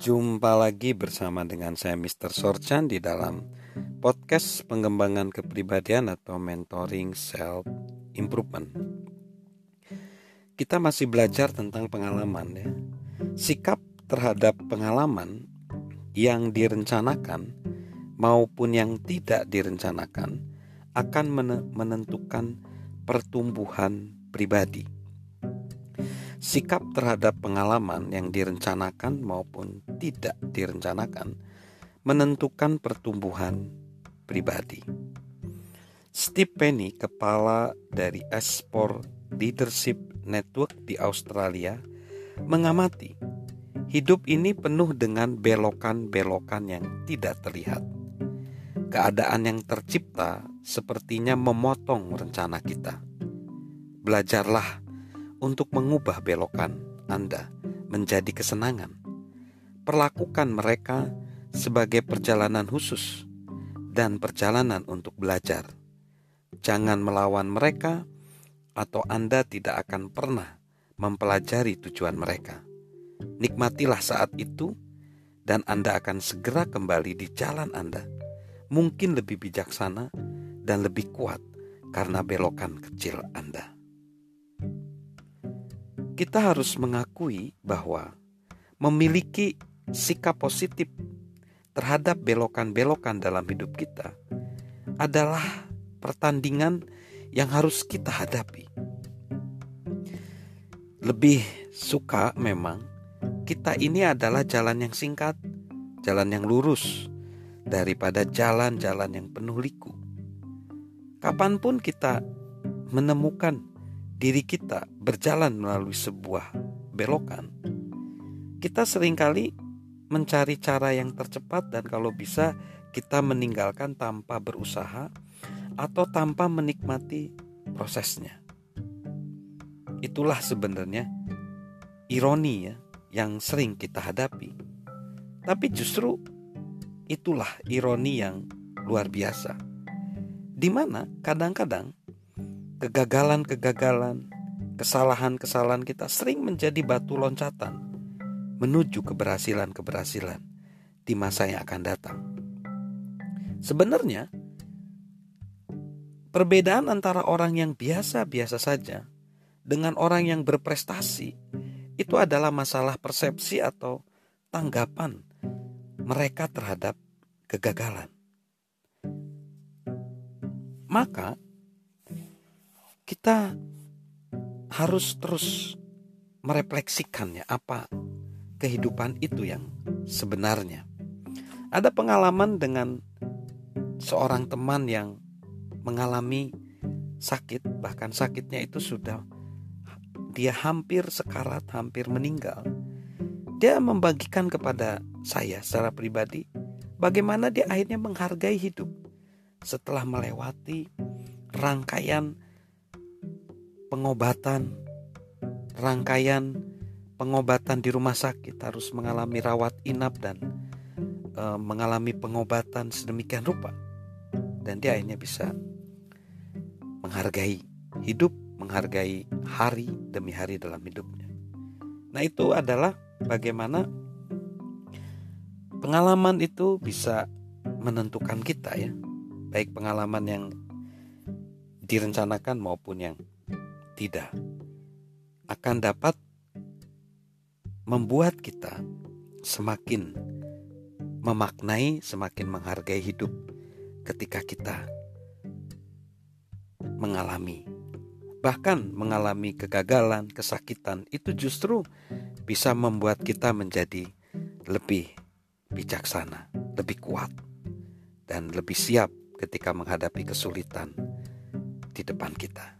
Jumpa lagi bersama dengan saya Mr. Sorchan di dalam podcast pengembangan kepribadian atau mentoring self improvement. Kita masih belajar tentang pengalaman ya. Sikap terhadap pengalaman yang direncanakan maupun yang tidak direncanakan akan menentukan pertumbuhan pribadi sikap terhadap pengalaman yang direncanakan maupun tidak direncanakan menentukan pertumbuhan pribadi. Steve Penny, kepala dari Esport Leadership Network di Australia, mengamati hidup ini penuh dengan belokan-belokan yang tidak terlihat. Keadaan yang tercipta sepertinya memotong rencana kita. Belajarlah untuk mengubah belokan Anda menjadi kesenangan. Perlakukan mereka sebagai perjalanan khusus dan perjalanan untuk belajar. Jangan melawan mereka, atau Anda tidak akan pernah mempelajari tujuan mereka. Nikmatilah saat itu, dan Anda akan segera kembali di jalan Anda. Mungkin lebih bijaksana dan lebih kuat karena belokan kecil Anda kita harus mengakui bahwa memiliki sikap positif terhadap belokan-belokan dalam hidup kita adalah pertandingan yang harus kita hadapi. Lebih suka memang kita ini adalah jalan yang singkat, jalan yang lurus daripada jalan-jalan yang penuh liku. Kapan pun kita menemukan diri kita berjalan melalui sebuah belokan, kita sering kali mencari cara yang tercepat dan kalau bisa kita meninggalkan tanpa berusaha atau tanpa menikmati prosesnya. Itulah sebenarnya ironi ya yang sering kita hadapi. Tapi justru itulah ironi yang luar biasa. Di mana kadang-kadang kegagalan-kegagalan, kesalahan-kesalahan kita sering menjadi batu loncatan menuju keberhasilan-keberhasilan di masa yang akan datang. Sebenarnya, perbedaan antara orang yang biasa-biasa saja dengan orang yang berprestasi itu adalah masalah persepsi atau tanggapan mereka terhadap kegagalan. Maka, kita harus terus merefleksikannya apa kehidupan itu yang sebenarnya. Ada pengalaman dengan seorang teman yang mengalami sakit, bahkan sakitnya itu sudah dia hampir sekarat, hampir meninggal. Dia membagikan kepada saya secara pribadi bagaimana dia akhirnya menghargai hidup setelah melewati rangkaian pengobatan, rangkaian pengobatan di rumah sakit harus mengalami rawat inap dan e, mengalami pengobatan sedemikian rupa dan dia akhirnya bisa menghargai hidup, menghargai hari demi hari dalam hidupnya. Nah, itu adalah bagaimana pengalaman itu bisa menentukan kita ya, baik pengalaman yang direncanakan maupun yang tidak akan dapat membuat kita semakin memaknai, semakin menghargai hidup ketika kita mengalami bahkan mengalami kegagalan, kesakitan itu justru bisa membuat kita menjadi lebih bijaksana, lebih kuat dan lebih siap ketika menghadapi kesulitan di depan kita.